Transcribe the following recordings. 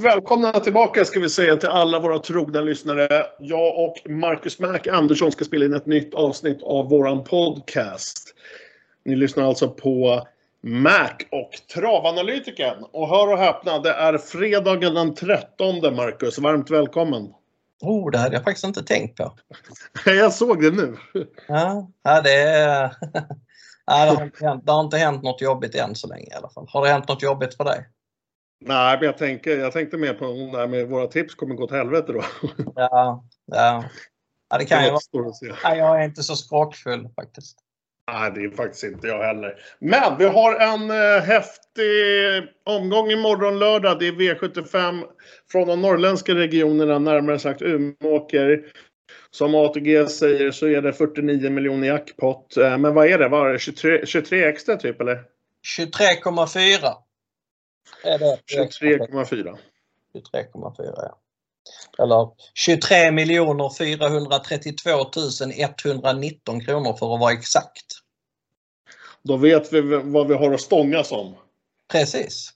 välkomna tillbaka ska vi säga till alla våra trogna lyssnare. Jag och Marcus Mac Andersson ska spela in ett nytt avsnitt av våran podcast. Ni lyssnar alltså på Mac och Travanalytiken. Och hör och häpna, det är fredagen den 13 Marcus. Varmt välkommen! Oh, det hade jag faktiskt inte tänkt på. jag såg det nu. Ja, det, är... Nej, det, har inte hänt, det har inte hänt något jobbigt än så länge i alla fall. Har det hänt något jobbigt för dig? Nej, men jag, tänker, jag tänkte mer på det där med våra tips kommer gå till helvete då. Ja, ja. ja det kan ju vara. Nej, jag är inte så skrockfull faktiskt. Nej, det är faktiskt inte jag heller. Men vi har en eh, häftig omgång imorgon lördag. Det är V75 från de norrländska regionerna, närmare sagt Umeåker. Som ATG säger så är det 49 miljoner jackpot. Eh, men vad är det? Var det 23, 23 extra typ eller? 23,4. 23,4. 23,4 ja. Eller 23 miljoner 432 119 kronor för att vara exakt. Då vet vi vad vi har att stångas om. Precis.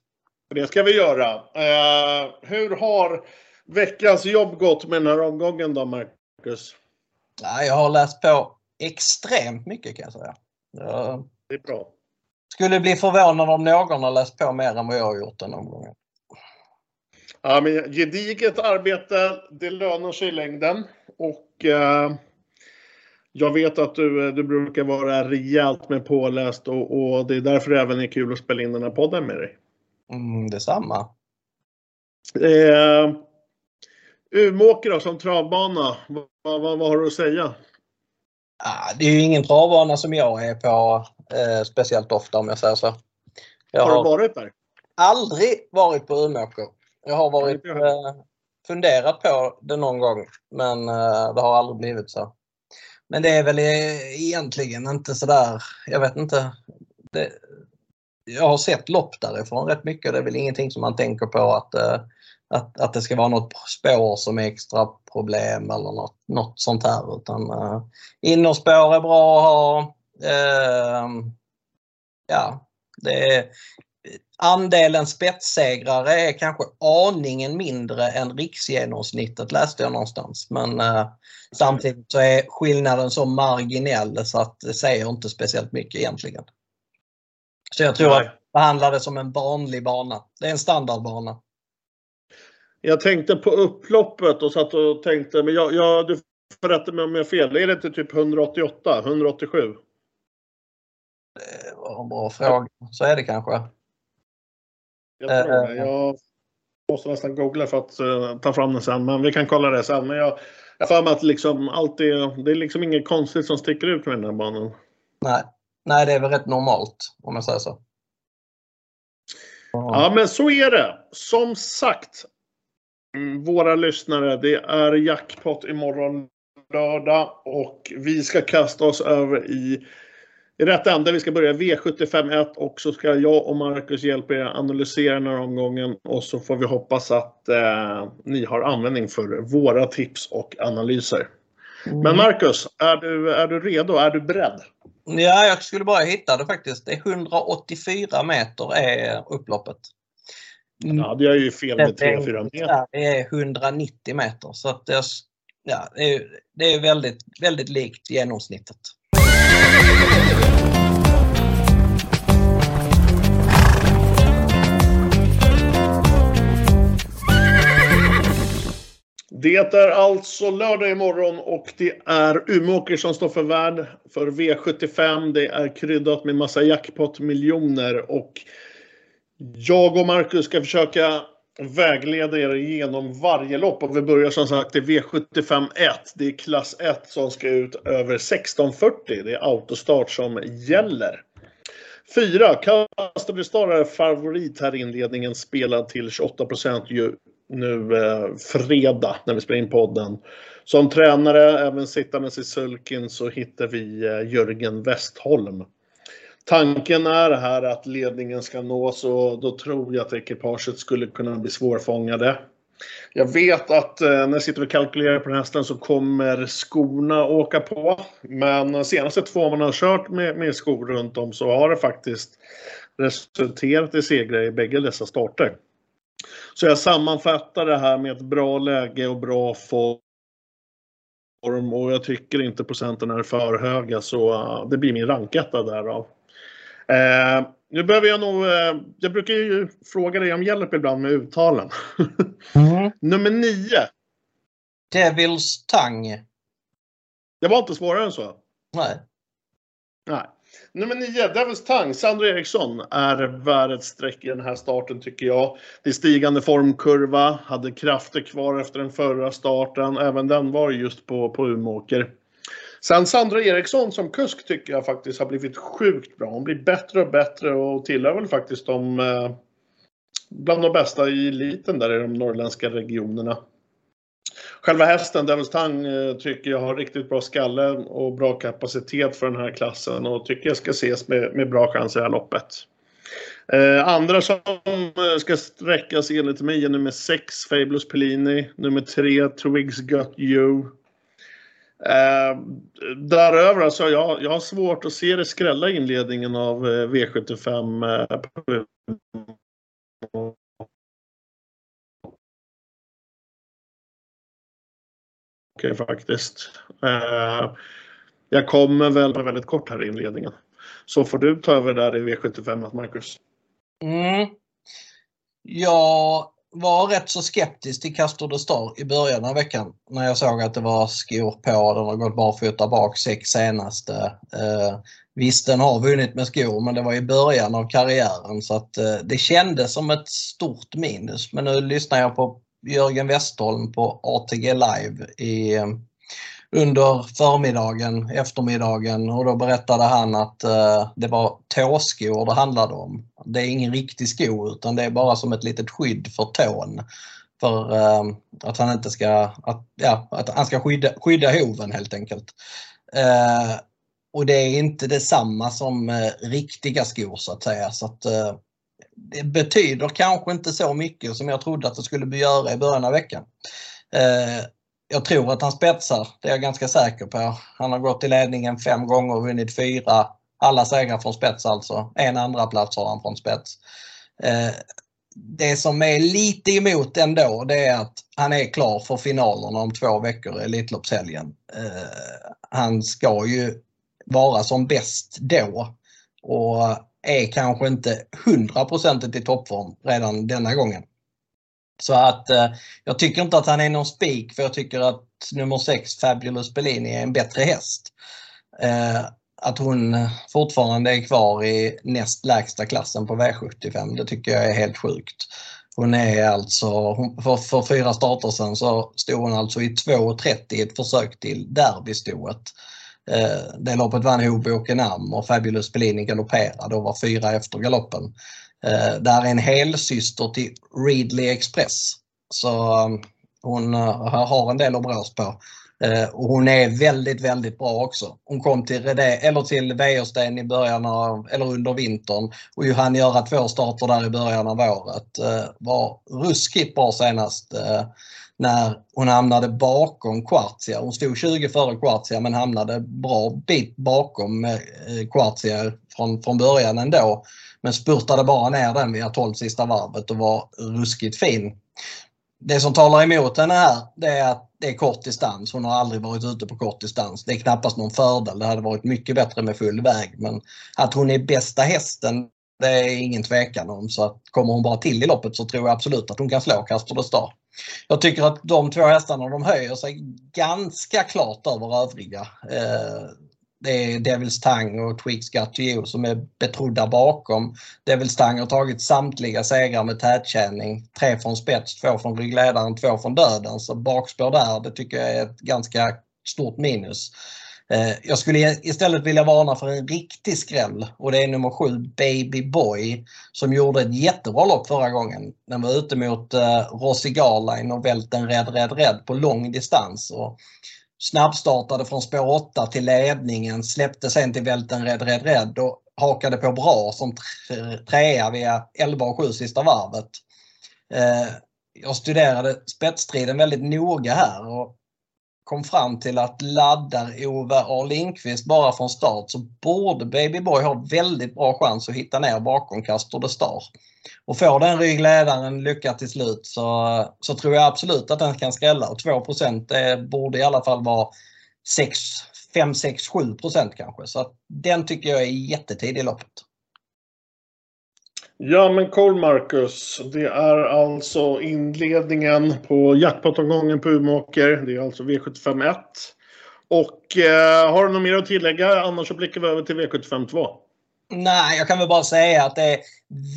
Det ska vi göra. Uh, hur har veckans jobb gått med den här omgången då, Marcus? Ja, jag har läst på extremt mycket kan jag säga. Jag det är bra. Skulle bli förvånad om någon har läst på mer än vad jag har gjort den omgången. Ja, men gediget arbete, det lönar sig i längden. Och eh, jag vet att du, du brukar vara rejält med påläst och, och det är därför det även är kul att spela in den här podden med dig. Mm, detsamma. Eh, Umeåker då, som travbana, vad, vad, vad, har du att säga? Ah, det är ju ingen travbana som jag är på eh, speciellt ofta om jag säger så. Jag har, har du varit där? Aldrig varit på Umeåker. Jag har varit, eh, funderat på det någon gång men eh, det har aldrig blivit så. Men det är väl egentligen inte sådär, jag vet inte. Det, jag har sett lopp därifrån rätt mycket. Det är väl ingenting som man tänker på att, eh, att, att det ska vara något spår som är extra problem eller något, något sånt här. Utan uh, innerspår är bra att ha. Uh, ja, det är, andelen spetssegrare är kanske aningen mindre än riksgenomsnittet läste jag någonstans. Men uh, samtidigt så är skillnaden så marginell så att det säger inte speciellt mycket egentligen. Så jag tror Nej. att behandla det som en vanlig bana. Det är en standardbana. Jag tänkte på upploppet och satt och tänkte, men jag, jag, du får rätta mig om jag har fel. Är det inte typ 188, 187? Det var en bra fråga. Så är det kanske. Jag tror det. Jag måste nästan googla för att uh, ta fram den sen, men vi kan kolla det sen. Men jag har för mig att liksom allt är, det är liksom inget konstigt som sticker ut med den här banan. Nej. Nej, det är väl rätt normalt om jag säger så. Ja, men så är det. Som sagt, våra lyssnare, det är jackpot imorgon lördag och vi ska kasta oss över i, i rätt ände. Vi ska börja V751 och så ska jag och Marcus hjälpa er analysera den här omgången och så får vi hoppas att eh, ni har användning för våra tips och analyser. Mm. Men Marcus, är du, är du redo? Är du beredd? Ja, jag skulle bara hitta det faktiskt. Det är 184 meter är upploppet. Mm. Ja, det är ju fel med 3-4 meter. Det är 190 meter så att det, ja, det, är, det är väldigt, väldigt likt genomsnittet. Det är alltså lördag imorgon och det är Umeåker som står för värd för V75. Det är kryddat med massa jackpot-miljoner och jag och Marcus ska försöka vägleda er genom varje lopp och vi börjar som sagt i V75 1. Det är klass 1 som ska ut över 1640. Det är autostart som gäller. 4. Custody Star är favorit här i inledningen spelad till 28 procent nu eh, fredag när vi spelar in podden. Som tränare, även sittandes i sulken, så hittar vi eh, Jörgen Westholm. Tanken är här att ledningen ska nås och då tror jag att ekipaget skulle kunna bli svårfångade. Jag vet att eh, när jag sitter och kalkylerar på den hästen så kommer skorna åka på. Men de senaste två man har kört med, med skor runt om så har det faktiskt resulterat i segrar i bägge dessa starter. Så jag sammanfattar det här med ett bra läge och bra form och jag tycker inte procenten är för höga så uh, det blir min ranketta där då. Eh, nu behöver jag nog, eh, jag brukar ju fråga dig om hjälp ibland med uttalen. Mm. Nummer 9. Devils Tang. Det var inte svårare än så? Nej. Nej. Nummer 9, Devils Tang, Sandro Eriksson, är värd ett streck i den här starten tycker jag. Det är stigande formkurva, hade krafter kvar efter den förra starten. Även den var just på, på Umeåker. Sen Sandra Eriksson som kusk tycker jag faktiskt har blivit sjukt bra. Hon blir bättre och bättre och tillhör väl faktiskt de eh, bland de bästa i eliten där i de norrländska regionerna. Själva hästen, Devils Tang, eh, tycker jag har riktigt bra skalle och bra kapacitet för den här klassen och tycker jag ska ses med, med bra chans i det här loppet. Eh, andra som eh, ska sträckas enligt mig är nummer 6, Fabulous Pellini, nummer 3, Twigs Got You. Eh, däröver, alltså jag, jag har svårt att se det skrälla inledningen av eh, V75 eh, okay, faktiskt. Eh, jag kommer väl väldigt kort här i inledningen. Så får du ta över där i V75 Marcus. Mm. Jag var rätt så skeptisk till Castor de Star i början av veckan när jag såg att det var skor på. Den har gått barfota bak sex senaste. Eh, visst, den har vunnit med skor men det var i början av karriären så att eh, det kändes som ett stort minus. Men nu lyssnar jag på Jörgen Westholm på ATG Live i, under förmiddagen, eftermiddagen och då berättade han att eh, det var tåskor det handlade om. Det är ingen riktig sko utan det är bara som ett litet skydd för tån. För eh, att han inte ska, att, ja, att han ska skydda, skydda hoven helt enkelt. Eh, och det är inte detsamma som eh, riktiga skor så att säga. Så att, eh, det betyder kanske inte så mycket som jag trodde att det skulle göra i början av veckan. Eh, jag tror att han spetsar, det är jag ganska säker på. Han har gått i ledningen fem gånger och vunnit fyra. Alla segrar från spets alltså. En andra plats har han från spets. Eh, det som är lite emot ändå det är att han är klar för finalerna om två veckor i Elitloppshelgen. Eh, han ska ju vara som bäst då. Och är kanske inte 100% i toppform redan denna gången. Så att eh, jag tycker inte att han är någon spik för jag tycker att nummer 6 Fabulous Bellini är en bättre häst. Eh, att hon fortfarande är kvar i näst lägsta klassen på V75 det tycker jag är helt sjukt. Hon är alltså, för, för fyra starter sedan så stod hon alltså i 2.30 i ett försök till derbystoet. Eh, det loppet vann Hoboken Am och Fabulous Bellini galopperade och var fyra efter galoppen. Eh, det här är en helsyster till Readly Express. Så um, hon eh, har en del att brås på. Eh, och hon är väldigt, väldigt bra också. Hon kom till, Redé, eller till Wäjersten i början av, eller under vintern och hann göra två starter där i början av året. Eh, var ruskigt bra senast när hon hamnade bakom Quartzia. Hon stod 20 före Quartzia men hamnade bra bit bakom eh, Quartia Quartzia från, från början ändå. Men spurtade bara ner den via 12 sista varvet och var ruskigt fin. Det som talar emot henne här det är att det är kort distans. Hon har aldrig varit ute på kort distans. Det är knappast någon fördel. Det hade varit mycket bättre med full väg. Men att hon är bästa hästen det är ingen tvekan om. Så att kommer hon bara till i loppet så tror jag absolut att hon kan slå Casper de Star. Jag tycker att de två hästarna de höjer sig ganska klart över övriga. Eh, det är Devils Tang och Tweaks Got You som är betrodda bakom. Devils Tang har tagit samtliga segrar med tätkänning. Tre från spets, två från ryggledaren, två från döden. Så bakspår där, det tycker jag är ett ganska stort minus. Eh, jag skulle istället vilja varna för en riktig skräll och det är nummer 7 Baby Boy som gjorde ett jättebra lopp förra gången. Den var ute mot eh, Rossi Garline och Välten Red Red Red på lång distans. Och snabbstartade från spår 8 till ledningen, släppte sen till Välten Red Red Red och hakade på bra som trea via 11 och 7 sista varvet. Eh, jag studerade spetsstriden väldigt noga här och kom fram till att laddar Ove A. Lindqvist bara från start så borde Baby Boy ha väldigt bra chans att hitta ner bakom Castor de Star. Och får den ryggledaren lycka till slut så, så tror jag absolut att den kan skrälla. Och 2 det borde i alla fall vara 6, 5, 6, 7 kanske. Så att den tycker jag är jättetidig i loppet. Ja men Cole Marcus, det är alltså inledningen på jackpot-omgången på Umeåker. Det är alltså V751. Och eh, har du något mer att tillägga? Annars så blickar vi över till V752. Nej, jag kan väl bara säga att det är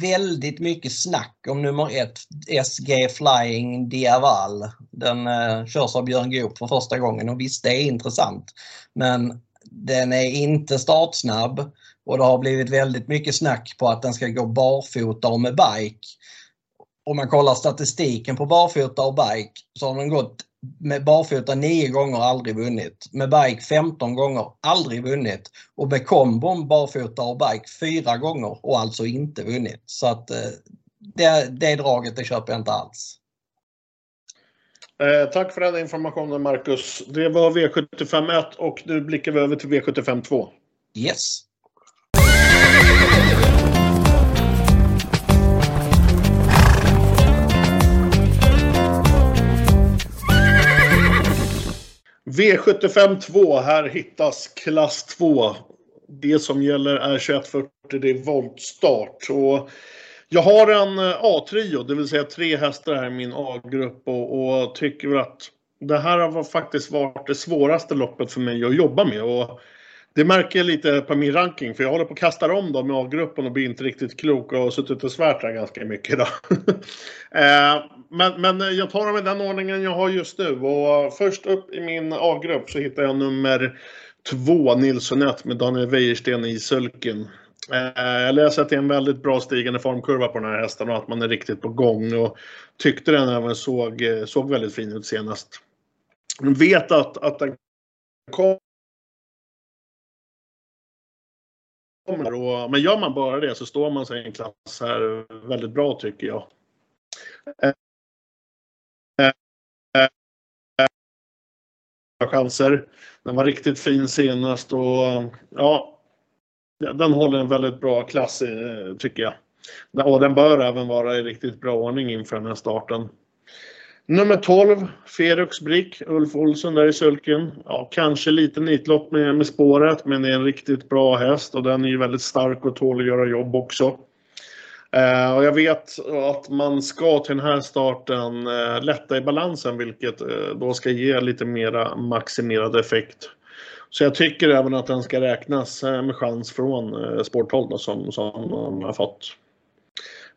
väldigt mycket snack om nummer ett, SG Flying Diaval. Den eh, körs av Björn Goop för första gången och visst, det är intressant. Men den är inte startsnabb och det har blivit väldigt mycket snack på att den ska gå barfota och med bike. Om man kollar statistiken på barfota och bike så har den gått med barfota 9 gånger aldrig vunnit. Med bike 15 gånger aldrig vunnit. Och med kombon barfota och bike 4 gånger och alltså inte vunnit. Så att eh, det, det draget det köper jag inte alls. Eh, tack för den informationen Marcus. Det var V75 1 och nu blickar vi över till V75 2. Yes. V75 2. Här hittas klass 2. Det som gäller är 2140, det är voltstart. Och jag har en eh, A-trio, det vill säga tre hästar här i min A-grupp och, och tycker att det här har faktiskt varit det svåraste loppet för mig att jobba med. Och det märker jag lite på min ranking för jag håller på att kasta om dem med A-gruppen och blir inte riktigt klok och har suttit och svärt där ganska mycket idag. Eh, men, men jag tar dem i den ordningen jag har just nu och först upp i min A-grupp så hittar jag nummer två Nilssonett med Daniel Wäjersten i sulken. Eh, jag läser att det är en väldigt bra stigande formkurva på den här hästen och att man är riktigt på gång och tyckte den även såg, eh, såg väldigt fin ut senast. Jag vet att, att den kom Och, men gör man bara det så står man sig i en klass här väldigt bra tycker jag. Eh, eh, eh, chanser. Den var riktigt fin senast och ja, den håller en väldigt bra klass tycker jag. Och den bör även vara i riktigt bra ordning inför den här starten. Nummer 12, Ferux Brick, Ulf Olsson där i sulken. Ja, kanske lite nitlopp med, med spåret, men det är en riktigt bra häst och den är ju väldigt stark och tål att göra jobb också. Eh, och jag vet att man ska till den här starten eh, lätta i balansen, vilket eh, då ska ge lite mera maximerad effekt. Så jag tycker även att den ska räknas eh, med chans från eh, spår 12 som, som man har fått.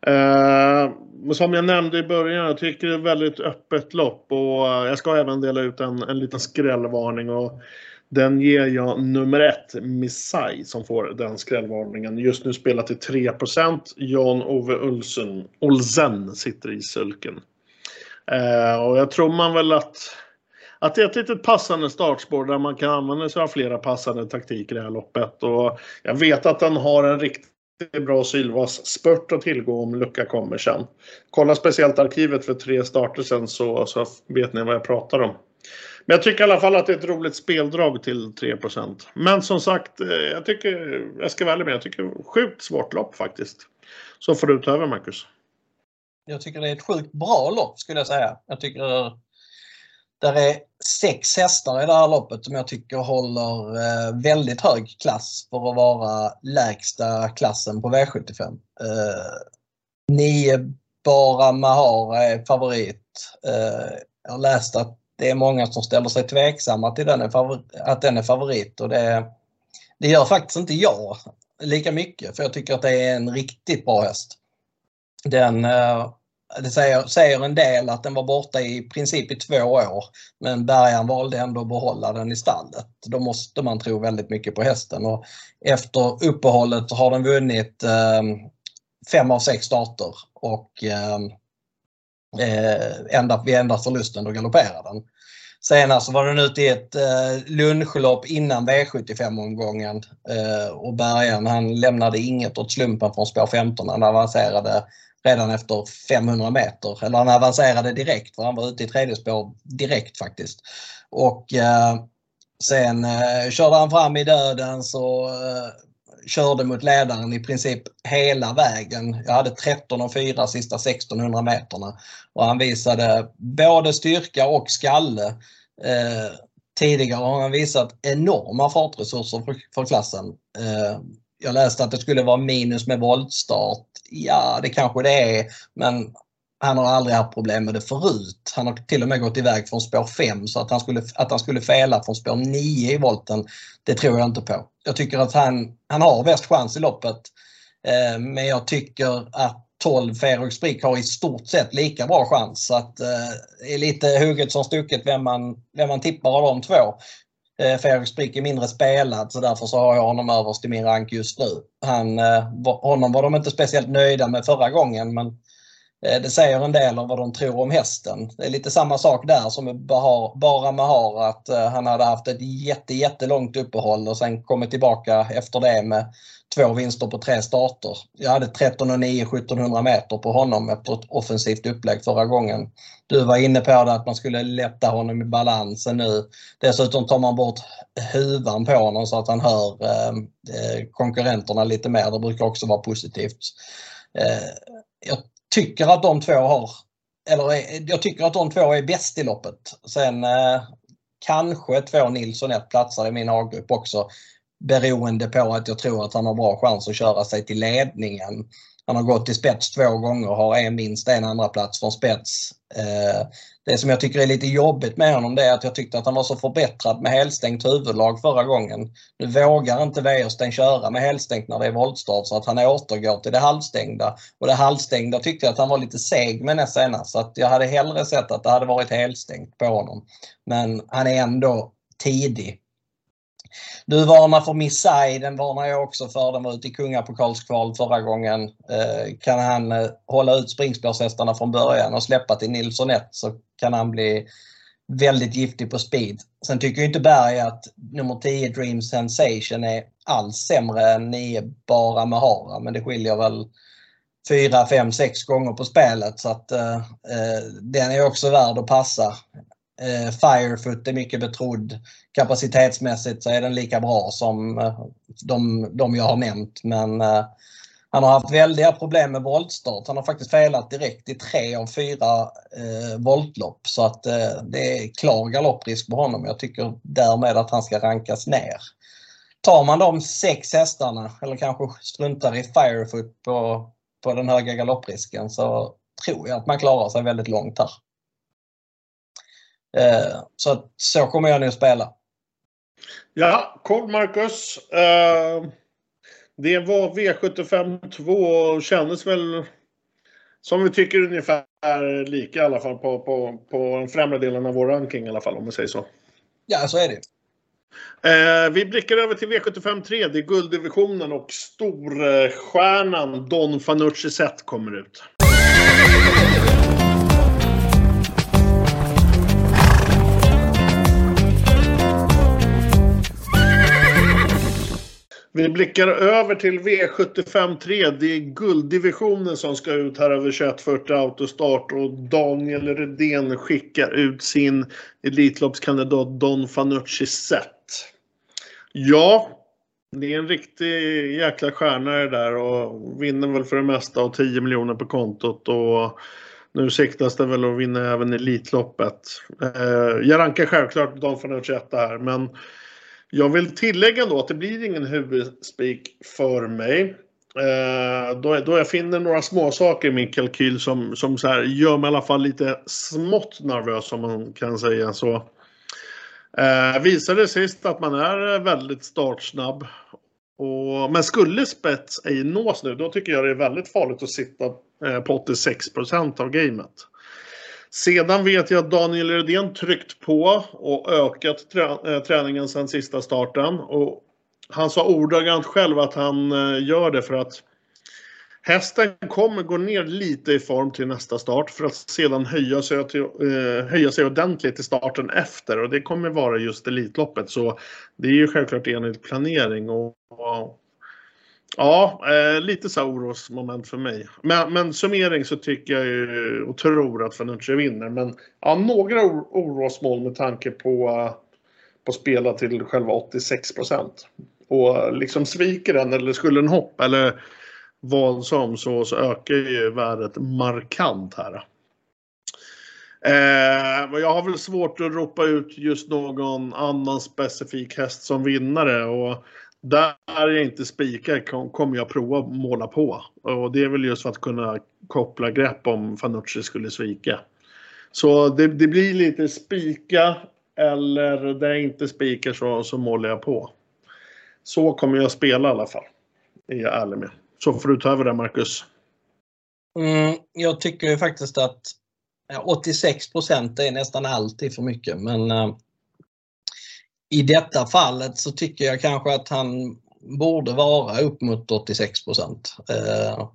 Eh, som jag nämnde i början, jag tycker det är ett väldigt öppet lopp och eh, jag ska även dela ut en, en liten skrällvarning. Och den ger jag nummer ett, Missai, som får den skrällvarningen. Just nu spelar till 3% Jan-Ove Olsen, Olsen sitter i sulken. Eh, och jag tror man väl att, att det är ett litet passande startspår där man kan använda sig av flera passande taktiker i det här loppet. Och jag vet att den har en riktigt bra Sylvas spurt att tillgå om lucka kommer sen. Kolla speciellt arkivet för tre starter sen så, så vet ni vad jag pratar om. Men jag tycker i alla fall att det är ett roligt speldrag till 3% Men som sagt, eh, jag tycker, jag ska välja med, jag tycker sjukt svårt lopp faktiskt. Så får du ta över Marcus. Jag tycker det är ett sjukt bra lopp skulle jag säga. Jag tycker eh, där är sex hästar i det här loppet som jag tycker håller eh, väldigt hög klass för att vara lägsta klassen på V75. Eh, nio bara Mahara är favorit. Eh, jag har läst att det är många som ställer sig tveksamma till den att den är favorit och det, det gör faktiskt inte jag lika mycket för jag tycker att det är en riktigt bra häst. Den eh, det säger, säger en del att den var borta i princip i två år. Men bärgaren valde ändå att behålla den i stallet. Då måste man tro väldigt mycket på hästen. Och efter uppehållet har den vunnit eh, fem av sex starter och ehm, eh, enda, vid enda förlusten då galopperar den. Senast var den ute i ett eh, lunchlopp innan V75-omgången eh, och bärgaren han lämnade inget åt slumpen från spår 15. Han avancerade redan efter 500 meter. Eller han avancerade direkt för han var ute i tredje spår direkt faktiskt. Och eh, sen eh, körde han fram i döden så eh, körde mot ledaren i princip hela vägen. Jag hade 13 och 4 sista 1600 meterna och han visade både styrka och skalle. Eh, tidigare har han visat enorma fartresurser för, för klassen. Eh, jag läste att det skulle vara minus med voltstart. Ja, det kanske det är, men han har aldrig haft problem med det förut. Han har till och med gått iväg från spår 5 så att han skulle, att han skulle fela från spår 9 i volten, det tror jag inte på. Jag tycker att han, han har bäst chans i loppet. Eh, men jag tycker att 12 Ferox Brick har i stort sett lika bra chans. Så att, eh, det är lite hugget som stucket vem man, vem man tippar av de två. Eh, Fredrik Sprick är mindre spelad så därför så har jag honom överst i min rank just nu. Han, eh, honom var de inte speciellt nöjda med förra gången men Eh, det säger en del om vad de tror om hästen. Det är lite samma sak där som med Bara Mahar att eh, han hade haft ett jätte, jättelångt uppehåll och sen kommit tillbaka efter det med två vinster på tre starter. Jag hade 13 och 9 1700 meter på honom efter ett offensivt upplägg förra gången. Du var inne på det att man skulle lätta honom i balansen nu. Dessutom tar man bort huvan på honom så att han hör eh, eh konkurrenterna lite mer. Det brukar också vara positivt. Eh, jag tycker att de två har, eller eh, jag tycker att de två är bäst i loppet. Sen eh, kanske två Nilsson ett platsar i min A-grupp också. Beroende på att jag tror att han har bra chans att köra sig till ledningen. Han har gått till spets två gånger och har en, minst en andra plats från spets. Eh, det som jag tycker är lite jobbigt med honom det är att jag tyckte att han var så förbättrad med helstängt huvudlag förra gången. Nu vågar inte Wäjersten köra med helstängt när det är voltstart så att han återgår till det halvstängda. Och det halvstängda tyckte jag att han var lite seg med näst senast så att jag hade hellre sett att det hade varit helstängt på honom. Men han är ändå tidig du varnar för Missai, den varnar jag också för. Den var ute i kungapokalskval förra gången. Eh, kan han eh, hålla ut springspårshästarna från början och släppa till Nilsson 1 så kan han bli väldigt giftig på speed. Sen tycker inte Berg att nummer 10 Dream Sensation är alls sämre än 9 Bara Mahara men det skiljer väl 4, 5, 6 gånger på spelet så att eh, eh, den är också värd att passa. Eh, Firefoot är mycket betrodd. Kapacitetsmässigt så är den lika bra som eh, de, de jag har nämnt. Men eh, han har haft väldiga problem med voltstart. Han har faktiskt felat direkt i tre av fyra eh, voltlopp. Så att eh, det är klar galopprisk på honom. Jag tycker därmed att han ska rankas ner. Tar man de sex hästarna eller kanske struntar i Firefoot på, på den höga galopprisken så tror jag att man klarar sig väldigt långt här. Eh, så så kommer jag nu att spela. Ja, kort Marcus. Eh, det var V75 2 och kändes väl som vi tycker ungefär lika i alla fall på, på, på den främre delen av vår ranking i alla fall om vi säger så. Ja, så är det. Eh, vi blickar över till V75 3. Det är gulddivisionen och storstjärnan Don Fanucci Zet kommer ut. Vi blickar över till V75 3. Det är gulddivisionen som ska ut här över 2140 autostart och Daniel Redén skickar ut sin Elitloppskandidat Don Fanucci Zet. Ja, det är en riktig jäkla stjärna det där och vinner väl för det mesta och 10 miljoner på kontot och nu siktas det väl att vinna även Elitloppet. Eh, jag rankar självklart Don Fanucci 1 här men jag vill tillägga då att det blir ingen huvudspik för mig. Eh, då, då jag finner några små saker i min kalkyl som, som så här gör mig i alla fall lite smått nervös om man kan säga så. Eh, visade sist att man är väldigt startsnabb. Och, men skulle spets ej nås nu, då tycker jag det är väldigt farligt att sitta eh, på 86% av gamet. Sedan vet jag att Daniel Redén tryckt på och ökat trä eh, träningen sedan sista starten. Och han sa ordagrant själv att han eh, gör det för att hästen kommer gå ner lite i form till nästa start för att sedan höja sig, till, eh, höja sig ordentligt i starten efter. Och det kommer vara just Elitloppet. Så det är ju självklart enligt planering. Och, och Ja, eh, lite så orosmoment för mig. Men, men summering så tycker jag ju och tror att Fenucci vinner. Men ja, några orosmål med tanke på, uh, på spela till själva 86 procent. Och liksom sviker den eller skulle den hoppa eller vad som så, så ökar ju värdet markant här. Eh, jag har väl svårt att ropa ut just någon annan specifik häst som vinnare och där jag inte spikar kommer jag prova att måla på. Och det är väl just för att kunna koppla grepp om Fanucci skulle svika. Så det, det blir lite spika eller där jag inte spikar så, så målar jag på. Så kommer jag spela i alla fall. Det är jag ärlig med. Så får du ta över det Marcus. Mm, jag tycker faktiskt att 86% är nästan alltid för mycket men eh, i detta fallet så tycker jag kanske att han borde vara upp mot 86 uh, eh,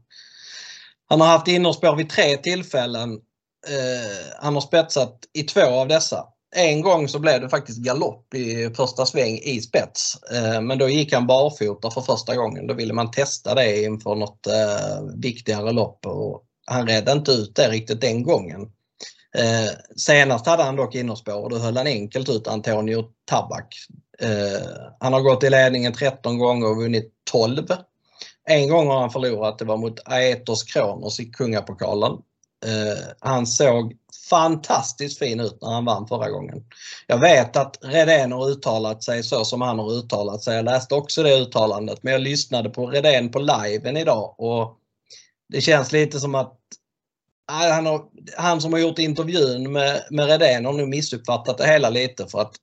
Han har haft innerspår vid tre tillfällen. Eh, han har spetsat i två av dessa en gång så blev det faktiskt galopp i första sväng i spets. Eh, men då gick han barfota för första gången. Då ville man testa det inför något eh, viktigare lopp och han redde inte ut det riktigt den gången. Eh, senast hade han dock innerspår och då höll han enkelt ut Antonio Tabak. Eh, han har gått i ledningen 13 gånger och vunnit 12. En gång har han förlorat, det var mot Aetos Kronos i Kungapokalen. Eh, han såg fantastiskt fin ut när han vann förra gången. Jag vet att Redén har uttalat sig så som han har uttalat sig. Jag läste också det uttalandet men jag lyssnade på Redén på liven idag och det känns lite som att han, har, han som har gjort intervjun med, med Redén har nu missuppfattat det hela lite för att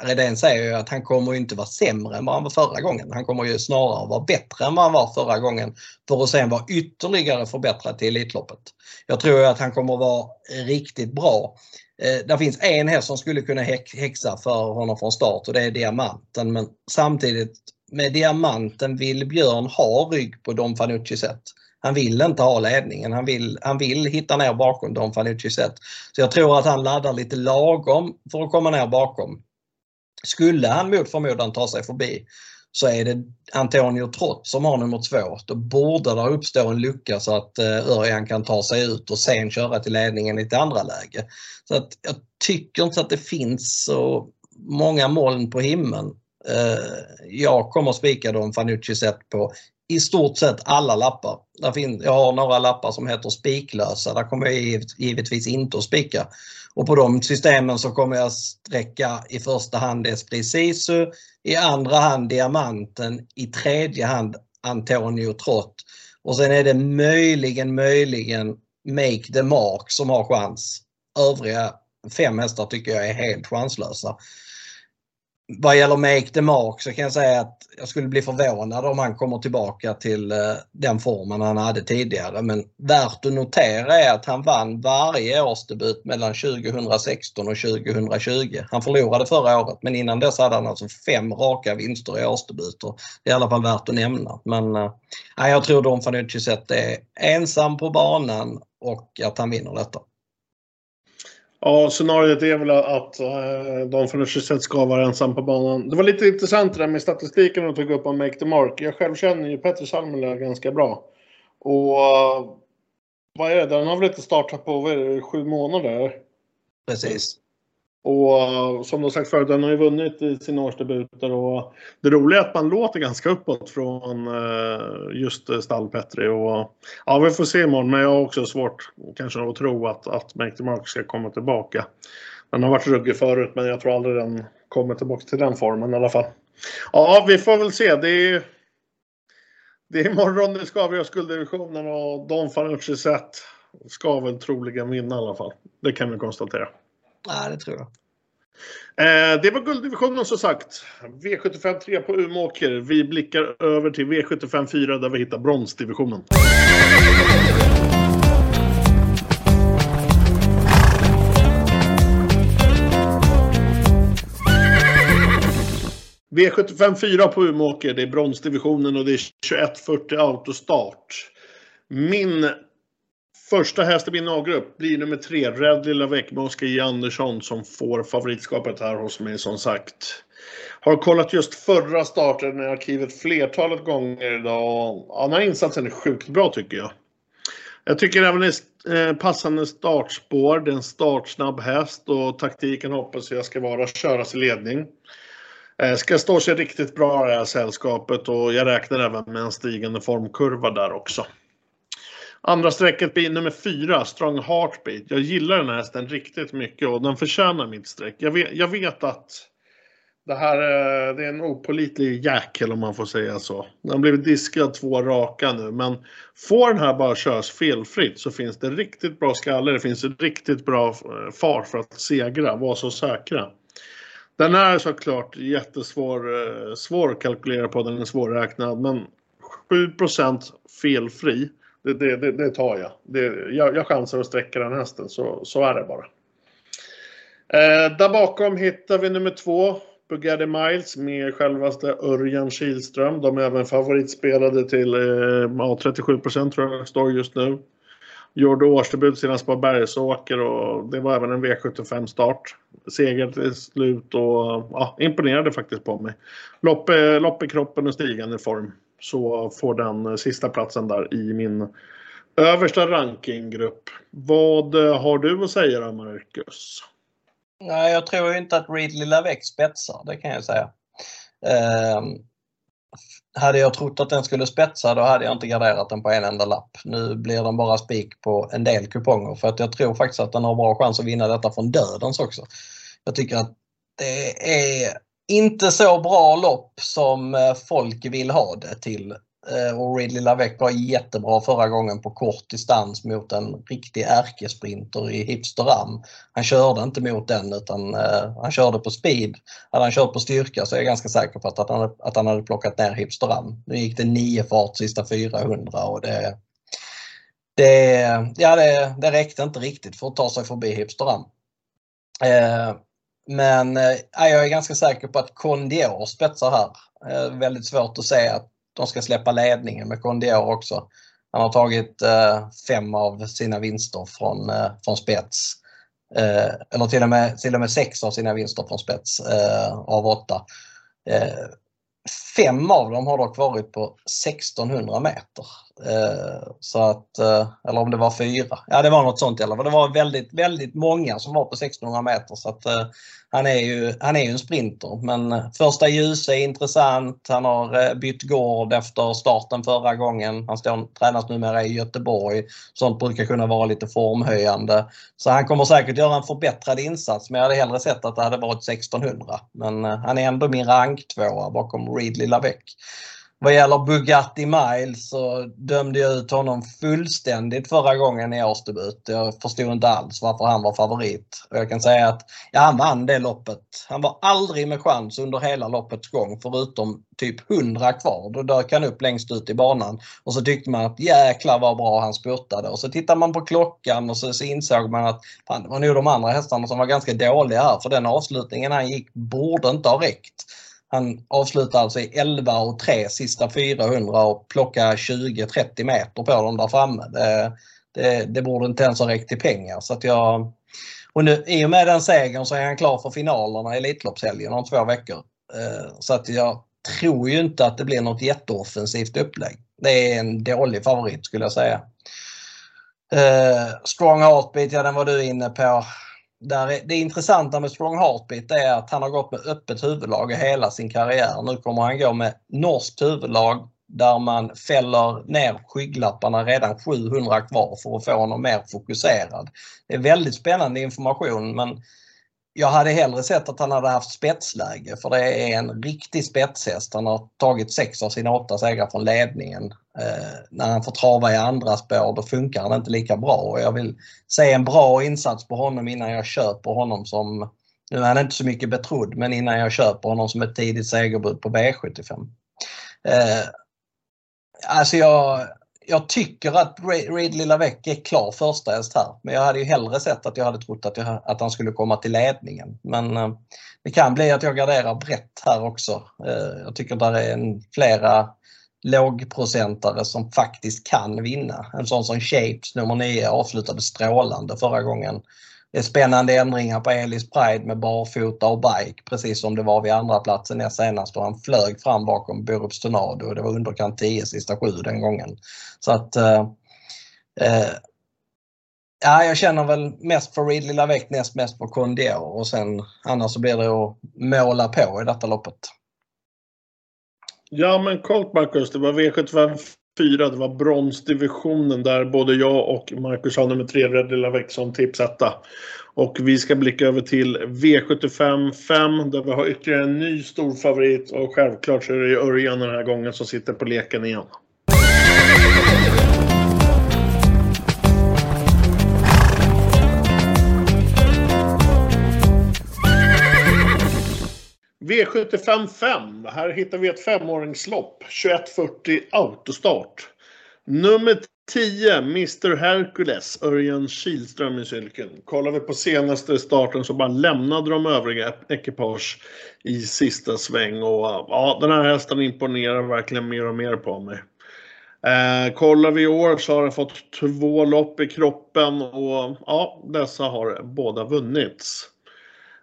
Redén säger ju att han kommer inte vara sämre än vad han var förra gången. Han kommer ju snarare vara bättre än vad han var förra gången för att sen vara ytterligare förbättrad till Elitloppet. Jag tror att han kommer vara riktigt bra. Eh, det finns en häst som skulle kunna häxa för honom från start och det är Diamanten men samtidigt med Diamanten vill Björn ha rygg på Don Fanucci sätt. Han vill inte ha ledningen. Han vill, han vill hitta ner bakom Don Fanucci sett. Så jag tror att han laddar lite lagom för att komma ner bakom. Skulle han mot förmodan ta sig förbi så är det Antonio Trott som har nummer två. Då borde det uppstå en lucka så att eh, Örjan kan ta sig ut och sen köra till ledningen i ett andra läge. Så att jag tycker inte att det finns så många moln på himlen. Eh, jag kommer spika dem Fanucci sett på i stort sett alla lappar. jag har några lappar som heter spiklösa. Där kommer jag givetvis inte att spika. Och på de systemen så kommer jag sträcka i första hand Esprit Sisu, i andra hand Diamanten, i tredje hand Antonio Trott. Och sen är det möjligen, möjligen Make the Mark som har chans. Övriga fem hästar tycker jag är helt chanslösa vad gäller Make the Mark så kan jag säga att jag skulle bli förvånad om han kommer tillbaka till eh, den formen han hade tidigare. Men värt att notera är att han vann varje årsdebut mellan 2016 och 2020. Han förlorade förra året men innan dess hade han alltså fem raka vinster i årsdebuter. Det är i alla fall värt att nämna. Men äh, jag tror Don Fanucci sett är ensam på banan och att han vinner detta. Ja, scenariot är väl att uh, de från ska vara ensam på banan. Det var lite intressant det där med statistiken och tog upp om Make the Mark. Jag själv känner ju Petter Salmela ganska bra. Och eh, vad är det? Den har väl inte startat på vad är det, sju månader? Precis. Och som du sagt förut, den har ju vunnit i sina årsdebuter och det roliga är att man låter ganska uppåt från eh, just stall-Petri och ja, vi får se imorgon, men jag har också svårt kanske att tro att, att Make the Mark ska komma tillbaka. Den har varit ruggig förut, men jag tror aldrig den kommer tillbaka till den formen i alla fall. Ja, vi får väl se. Det är, det är imorgon det ska avgöra skulddivisionen och Don Fanucci sett ska väl troligen vinna i alla fall. Det kan vi konstatera. Nej, det tror jag. Eh, det var gulddivisionen som sagt. V75 3 på Umeåker. Vi blickar över till V75 4 där vi hittar bronsdivisionen. V75 4 på Umeåker. Det är bronsdivisionen och det är 2140 autostart. Min Första häst i min A-grupp blir nummer tre, Red Lilla Väck med Oskar J Andersson som får favoritskapet här hos mig som sagt. Har kollat just förra starten i arkivet flertalet gånger idag. Ja, den här insatsen är sjukt bra tycker jag. Jag tycker även det är eh, passande startspår. Det är en startsnabb häst och taktiken hoppas jag ska vara att köras i ledning. Eh, ska stå sig riktigt bra i det här sällskapet och jag räknar även med en stigande formkurva där också. Andra strecket blir nummer fyra, Strong Heartbeat. Jag gillar den här hästen riktigt mycket och den förtjänar mitt streck. Jag vet, jag vet att det här eh, det är en opolitlig jäkel om man får säga så. Den har blivit diskad två raka nu men får den här bara köras felfritt så finns det riktigt bra skallar. Det finns riktigt bra eh, fart far för att segra, vara så säkra. Den är såklart jättesvår eh, svår att kalkylera på, den är svårräknad men 7% felfri det, det, det, det tar jag. Det, jag. Jag chansar att sträcka den hästen, så, så är det bara. Eh, där bakom hittar vi nummer två, Bugatti Miles med självaste Örjan Kihlström. De är även favoritspelade till eh, ja, 37 tror jag står just nu. Gjorde årsdebut senast på Bergsåker och det var även en V75-start. Seger till slut och ja, imponerade faktiskt på mig. Lopp, eh, lopp i kroppen och stigande form så får den eh, sista platsen där i min översta rankinggrupp. Vad eh, har du att säga då, Marcus? Nej, jag tror inte att Ridley Lavec spetsar, det kan jag säga. Eh, hade jag trott att den skulle spetsa då hade jag inte garderat den på en enda lapp. Nu blir den bara spik på en del kuponger för att jag tror faktiskt att den har bra chans att vinna detta från dödens också. Jag tycker att det är inte så bra lopp som eh, folk vill ha det till. Eh, och Ridley Lavec var jättebra förra gången på kort distans mot en riktig ärkesprinter i Hipster Ram. Han körde inte mot den utan eh, han körde på speed. Hade han kört på styrka så är jag ganska säker på att, han, att han hade plockat ner Hipster Ram. Nu gick det nio fart sista 400 och det, det, ja, det, det räckte inte riktigt för att ta sig förbi Hipster Ram. Men eh, jag är ganska säker på att Condior spetsar här. Eh, väldigt svårt att se att de ska släppa ledningen med Condior också. Han har tagit eh, fem av sina vinster från, eh, från spets. Eh, eller till och, med, till och med sex av sina vinster från spets eh, av åtta. Eh, Fem av dem har dock varit på 1600 meter. Eh, så att, eh, eller om det var fyra. Ja det var något sånt i alla fall. Det var väldigt, väldigt många som var på 1600 meter. Så att, eh, han, är ju, han är ju en sprinter. Men första ljus är intressant. Han har eh, bytt gård efter starten förra gången. Han står, tränas numera i Göteborg. Sånt brukar kunna vara lite formhöjande. Så han kommer säkert göra en förbättrad insats. Men jag hade hellre sett att det hade varit 1600. Men eh, han är ändå min ranktvåa bakom Ridley Lavec. Vad gäller Bugatti Miles så dömde jag ut honom fullständigt förra gången i årsdebut. Jag förstod inte alls varför han var favorit. Och jag kan säga att ja, han vann det loppet. Han var aldrig med chans under hela loppets gång förutom typ 100 kvar. Då dök han upp längst ut i banan och så tyckte man att jäklar vad bra han spurtade. Och så tittar man på klockan och så, så insåg man att fan, det var nog de andra hästarna som var ganska dåliga här för den avslutningen han gick borde inte ha räckt. Han avslutar alltså i 11 och 3 sista 400 och plockar 20-30 meter på dem där framme. Det, det, det, borde inte ens ha räckt till pengar. Så att jag, och nu, I och med den segern så är han klar för finalerna i Elitloppshelgen om två veckor. Eh, så att jag tror ju inte att det blir något jätteoffensivt upplägg. Det är en dålig favorit skulle jag säga. Eh, Strong Heartbeat, ja den var du inne på där det intressanta med Strong Heartbeat är att han har gått med öppet huvudlag i hela sin karriär. Nu kommer han gå med norskt huvudlag där man fäller ner skygglapparna redan 700 kvar för att få honom mer fokuserad. Det är väldigt spännande information men jag hade hellre sett att han hade haft spetsläge för det är en riktig spetshäst. Han har tagit sex av sina åtta segrar från ledningen. Eh, när han får trava i andra spår då funkar han inte lika bra och jag vill se en bra insats på honom innan jag köper honom som, nu är han inte så mycket betrodd, men innan jag köper honom som ett tidigt segerbud på V75. Eh, alltså jag, jag tycker att Ridley Lavec är klar första häst här. Men jag hade ju hellre sett att jag hade trott att, jag, att han skulle komma till ledningen. Men eh, det kan bli att jag garderar brett här också. Eh, jag tycker där är en, flera lågprocentare som faktiskt kan vinna. En sån som Shapes nummer 9 avslutade strålande förra gången det är spännande ändringar på Elis Pride med barfota och bike precis som det var vid andra platsen näst senast och han flög fram bakom Borups Tornado och det var underkant 10 sista sju den gången. Så att eh, eh Ja, jag känner väl mest för Ridley Lilla näst mest för Condier och sen annars så blir det att måla på i detta loppet. Ja, men kort Marcus, det var V75 Fyra, det var bronsdivisionen där både jag och Marcus har nummer tre, Red Lilla Väck som tipsetta. Och vi ska blicka över till V75 5 där vi har ytterligare en ny stor favorit och självklart så är det Örjan den här gången som sitter på leken igen. V75 5. Här hittar vi ett femåringslopp. 2140 autostart. Nummer 10, Mr Hercules, Örjan Kihlström i cykeln. Kollar vi på senaste starten så bara lämnade de övriga ekipage i sista sväng och ja, den här hästen imponerar verkligen mer och mer på mig. Eh, kollar vi i år så har den fått två lopp i kroppen och ja, dessa har båda vunnits.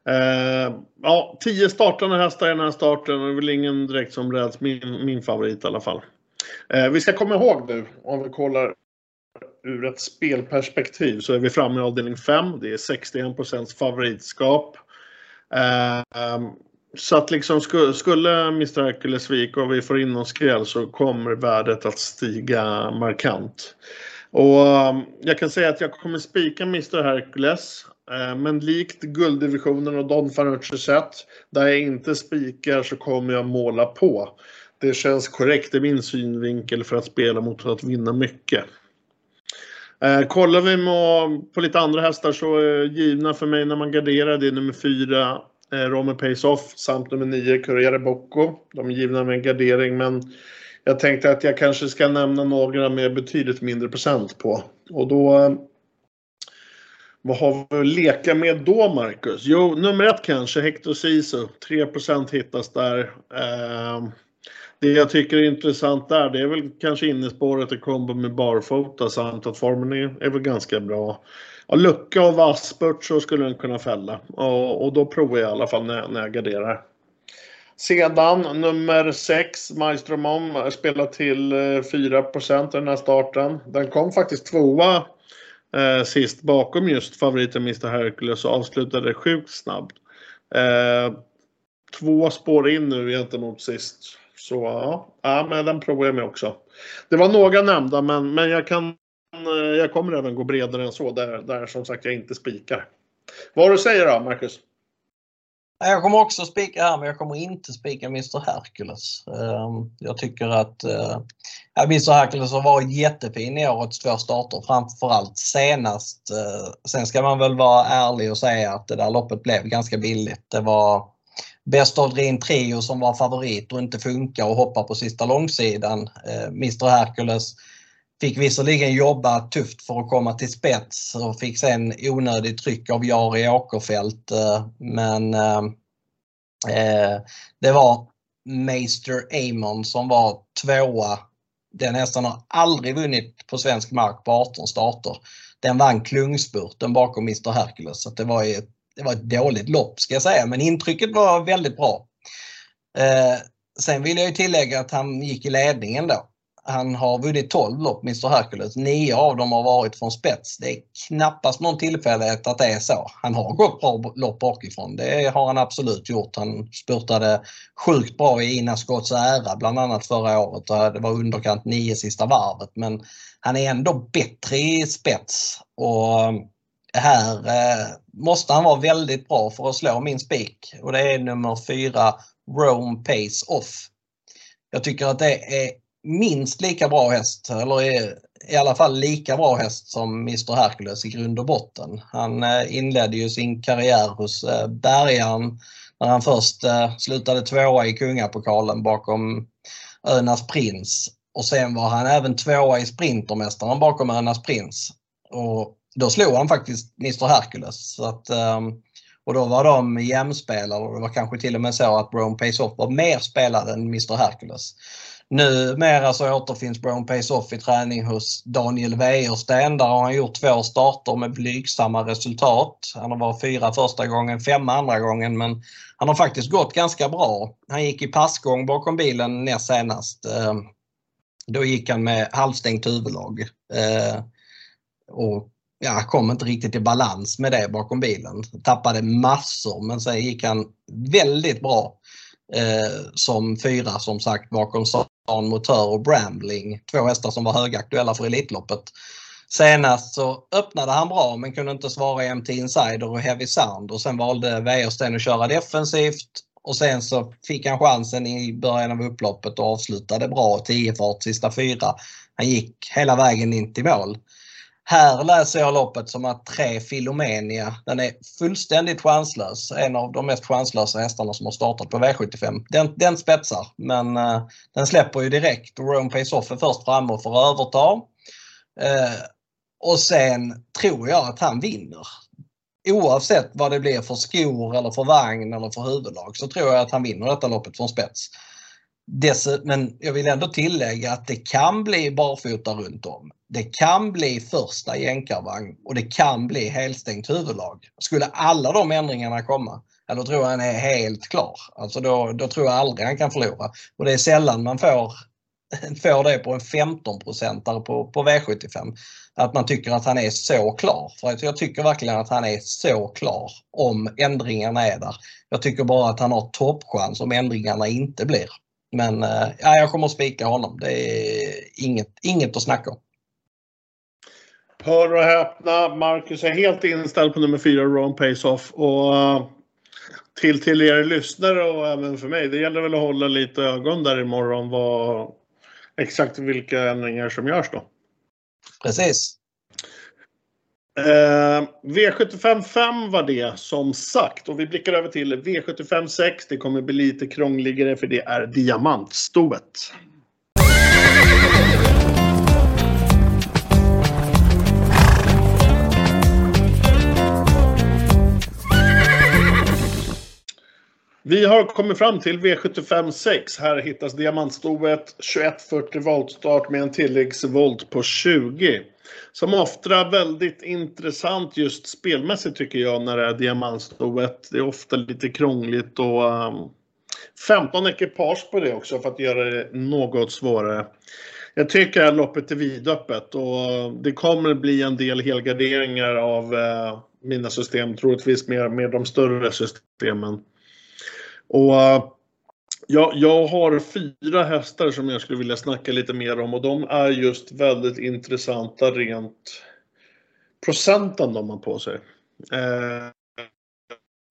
Eh, ja, tio startande hästar i den här starten. Det är väl ingen direkt som räds min, min favorit i alla fall. Eh, vi ska komma ihåg nu, om vi kollar ur ett spelperspektiv, så är vi framme i avdelning 5. Det är 61% favoritskap. Eh, så att liksom skulle Mr Hercules svika och vi får in någon skräll så kommer värdet att stiga markant. Och ehm, jag kan säga att jag kommer spika Mr Hercules. Eh, men likt gulddivisionen och Don Fanucci sett, där jag inte spikar så kommer jag måla på. Det känns korrekt i min synvinkel för att spela mot att vinna mycket. Eh, kollar vi på lite andra hästar så är givna för mig när man garderar det är nummer 4 eh, Romer Pace Off samt nummer 9 Corriere Bocco. De är givna med en gardering men jag tänkte att jag kanske ska nämna några med betydligt mindre procent på. Och då vad har vi att leka med då, Marcus? Jo, nummer ett kanske, Hector Sisu. 3% hittas där. Ehm, det jag tycker är intressant där, det är väl kanske innespåret i kombo med barfota samt att formen är, är väl ganska bra. Ja, lucka och vassspurt så skulle den kunna fälla. Och, och, då provar jag i alla fall när, när jag garderar. Sedan nummer 6, Maestro Mom, spelar till 4 eh, i den här starten. Den kom faktiskt tvåa eh, sist bakom just favoriten Mr Hercules och avslutade sjukt snabbt. Eh, två spår in nu gentemot sist. Så ja, ja men den provar jag med också. Det var några nämnda men, men jag kan eh, jag kommer även gå bredare än så där, där som sagt jag inte spikar. Vad du säger då Marcus? Jag kommer också spika här men jag kommer inte spika Mr Hercules. Ehm, jag tycker att eh, Mr Hercules har varit jättefin i årets två starter framförallt senast. Eh, sen ska man väl vara ärlig och säga att det där loppet blev ganska billigt. Det var Best of Dream Trio som var favorit och inte funkar och hoppar på sista långsidan. Eh, Mr Hercules Fick visserligen jobba tufft för att komma till spets och fick sen onödigt tryck av Jari Åkerfeldt. Eh, men eh, eh, det var Meister Amon som var tvåa. Den hästen har aldrig vunnit på svensk mark på 18 starter. Den vann klungspurten bakom Mr Hercules. Så det, var ett, det var ett dåligt lopp ska jag säga men intrycket var väldigt bra. Eh, sen vill jag ju tillägga att han gick i ledningen då han har vunnit 12 lopp, Mr Hercules. Nio av dem har varit från spets. Det är knappast någon tillfällighet att det är så. Han har gått bra lopp bakifrån. Det har han absolut gjort. Han spurtade sjukt bra i Ina Scotts ära bland annat förra året. Det var underkant 9 sista varvet. Men han är ändå bättre i spets. Och eh, här eh, måste han vara väldigt bra för att slå min spik. Och det är nummer 4 Rome Pace Off. Jag tycker att det är minst lika bra häst, eller i alla fall lika bra häst som Mr Hercules i grund och botten. Han eh, inledde ju sin karriär hos eh, Bergaren när han först eh, slutade tvåa i Kungapokalen bakom Önas Prins. Och sen var han även tvåa i Sprintermästaren bakom Önas Prins. Och då slog han faktiskt Mr Hercules. Så att, ehm, och då var de jämspelare och det var kanske till och med så att Rome Pace Off var mer spelad än Mr Hercules. Numera så återfinns Brown Pace Off i träning hos Daniel Wäjersten. Där har han gjort två starter med blygsamma resultat. Han har varit fyra första gången, fem andra gången men han har faktiskt gått ganska bra. Han gick i passgång bakom bilen näst senast. Eh, då gick han med halvstängt huvudlag. Eh, och ja, kom inte riktigt i balans med det bakom bilen. Tappade massor men sen gick han väldigt bra eh, som fyra som sagt bakom Motör och Brambling. Två hästar som var högaktuella för Elitloppet. Senast så öppnade han bra men kunde inte svara i MT Insider och Heavy Sound och sen valde Wäjersten att köra defensivt och sen så fick han chansen i början av upploppet och avslutade bra 10 fart sista fyra. Han gick hela vägen in till mål. Här läser jag loppet som att tre Filomenia, den är fullständigt chanslös. En av de mest chanslösa hästarna som har startat på V75. Den, den spetsar men uh, den släpper ju direkt Rome Pace Off är först framme och får överta. Uh, och sen tror jag att han vinner. Oavsett vad det blir för skor eller för vagn eller för huvudlag så tror jag att han vinner detta loppet från spets. Men jag vill ändå tillägga att det kan bli barfota runt om. Det kan bli första jänkarvagn och det kan bli helstängt huvudlag. Skulle alla de ändringarna komma, ja, då tror jag han är helt klar. Alltså då, då tror jag aldrig han kan förlora. Och det är sällan man får, får det på en 15 procentare på, på V75. Att man tycker att han är så klar. För jag tycker verkligen att han är så klar om ändringarna är där. Jag tycker bara att han har toppchans om ändringarna inte blir. Men eh, ja, jag kommer att spika honom. Det är inget, inget att snacka om. Hör och häpna, Marcus är helt inställd på nummer fyra, Ron Pace-Off. Och eh, till, till er lyssnare och även för mig, det gäller väl att hålla lite ögon där imorgon vad exakt vilka ändringar som görs då. Precis. Eh, V75 5 var det som sagt och vi blickar över till V75 6. Det kommer bli lite krångligare för det är diamantstoet. Vi har kommit fram till V75 6. Här hittas diamantstoet 2140 voltstart med en tilläggsvolt på 20. Som ofta väldigt intressant just spelmässigt tycker jag när det är diamantstoet. Det är ofta lite krångligt och ehm, um, 15 ekipage på det också för att göra det något svårare. Jag tycker att loppet är vidöppet och det kommer bli en del helgarderingar av uh, mina system, troligtvis mer med de större systemen. Och uh, jag, jag har fyra hästar som jag skulle vilja snacka lite mer om och de är just väldigt intressanta rent procenten de har på sig. Eh,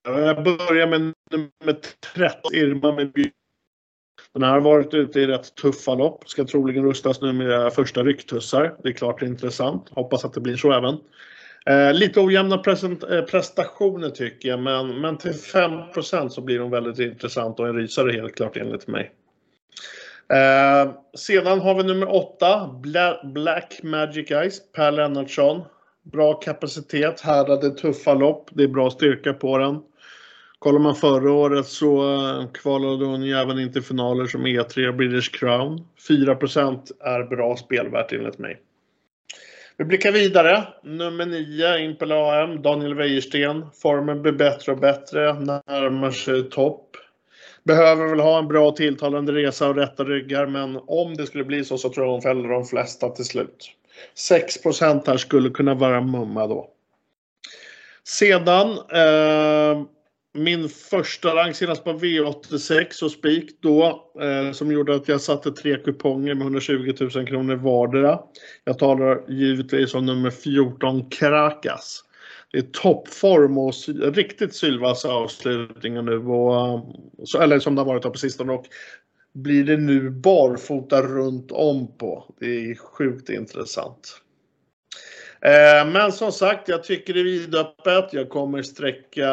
jag börjar med nummer 13, Irma med. Den här har varit ute i rätt tuffa lopp. Ska troligen rustas nu med första rycktussar. Det är klart intressant. Hoppas att det blir så även. Eh, lite ojämna eh, prestationer tycker jag, men, men till 5% så blir de väldigt intressant och en rysare helt klart enligt mig. Eh, sedan har vi nummer 8, Bla Black Magic Eyes, Per Lennartsson. Bra kapacitet, härdade tuffa lopp, det är bra styrka på den. Kollar man förra året så eh, kvalade hon ju även in till finaler som E3 och British Crown. 4% är bra spelvärt enligt mig. Vi blickar vidare. Nummer 9, Impel AM, Daniel Wäjersten. Formen blir bättre och bättre, närmar sig topp. Behöver väl ha en bra tilltalande resa och rätta ryggar, men om det skulle bli så så tror jag hon fäller de flesta till slut. 6% här skulle kunna vara mumma då. Sedan eh, min första rank senast på V86 och spik då eh, som gjorde att jag satte tre kuponger med 120 000 kronor vardera. Jag talar givetvis om nummer 14 Krakas. Det är toppform och riktigt sylvassa avslutningar nu och, eh, så, eller som det har varit på sistone och blir det nu barfota runt om på. Det är sjukt intressant. Eh, men som sagt, jag tycker det är vidöppet. Jag kommer sträcka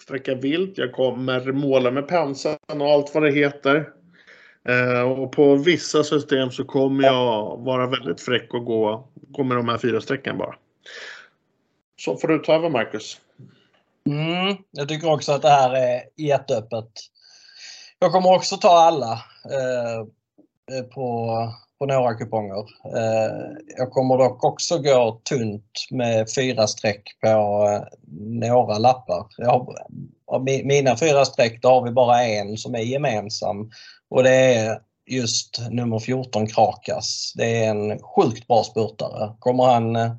sträcka vilt. Jag kommer måla med penseln och allt vad det heter. Eh, och på vissa system så kommer jag vara väldigt fräck och gå, gå med de här fyra strecken bara. Så får du ta över Marcus. Mm, jag tycker också att det här är jätteöppet. Jag kommer också ta alla. Eh, eh på, på några kuponger. Eh, jag kommer dock också gå tunt med fyra streck på eh, några lappar. Har, av mina fyra streck då har vi bara en som är gemensam och det är just nummer 14 Krakas. Det är en sjukt bra spurtare. Kommer han eh,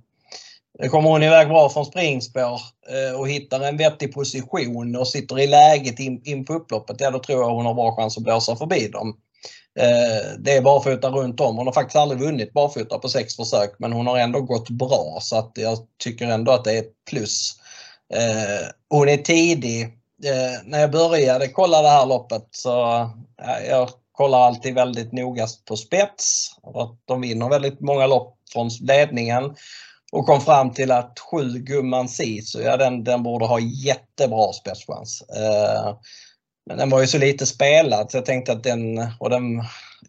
Kommer hon iväg bra från springspår och hittar en vettig position och sitter i läget in, in på upploppet, ja då tror jag hon har bra chans att blåsa förbi dem. Eh, det är barfota runt om. Hon har faktiskt aldrig vunnit barfota på sex försök men hon har ändå gått bra så att jag tycker ändå att det är ett plus. Eh, hon är tidig. Eh, när jag började kolla det här loppet så jag kollar alltid väldigt noga på spets. De vinner väldigt många lopp från ledningen och kom fram till att sju Gumman Sisu, ja den, den borde ha jättebra spetschans. Eh, men den var ju så lite spelad så jag tänkte att den, och den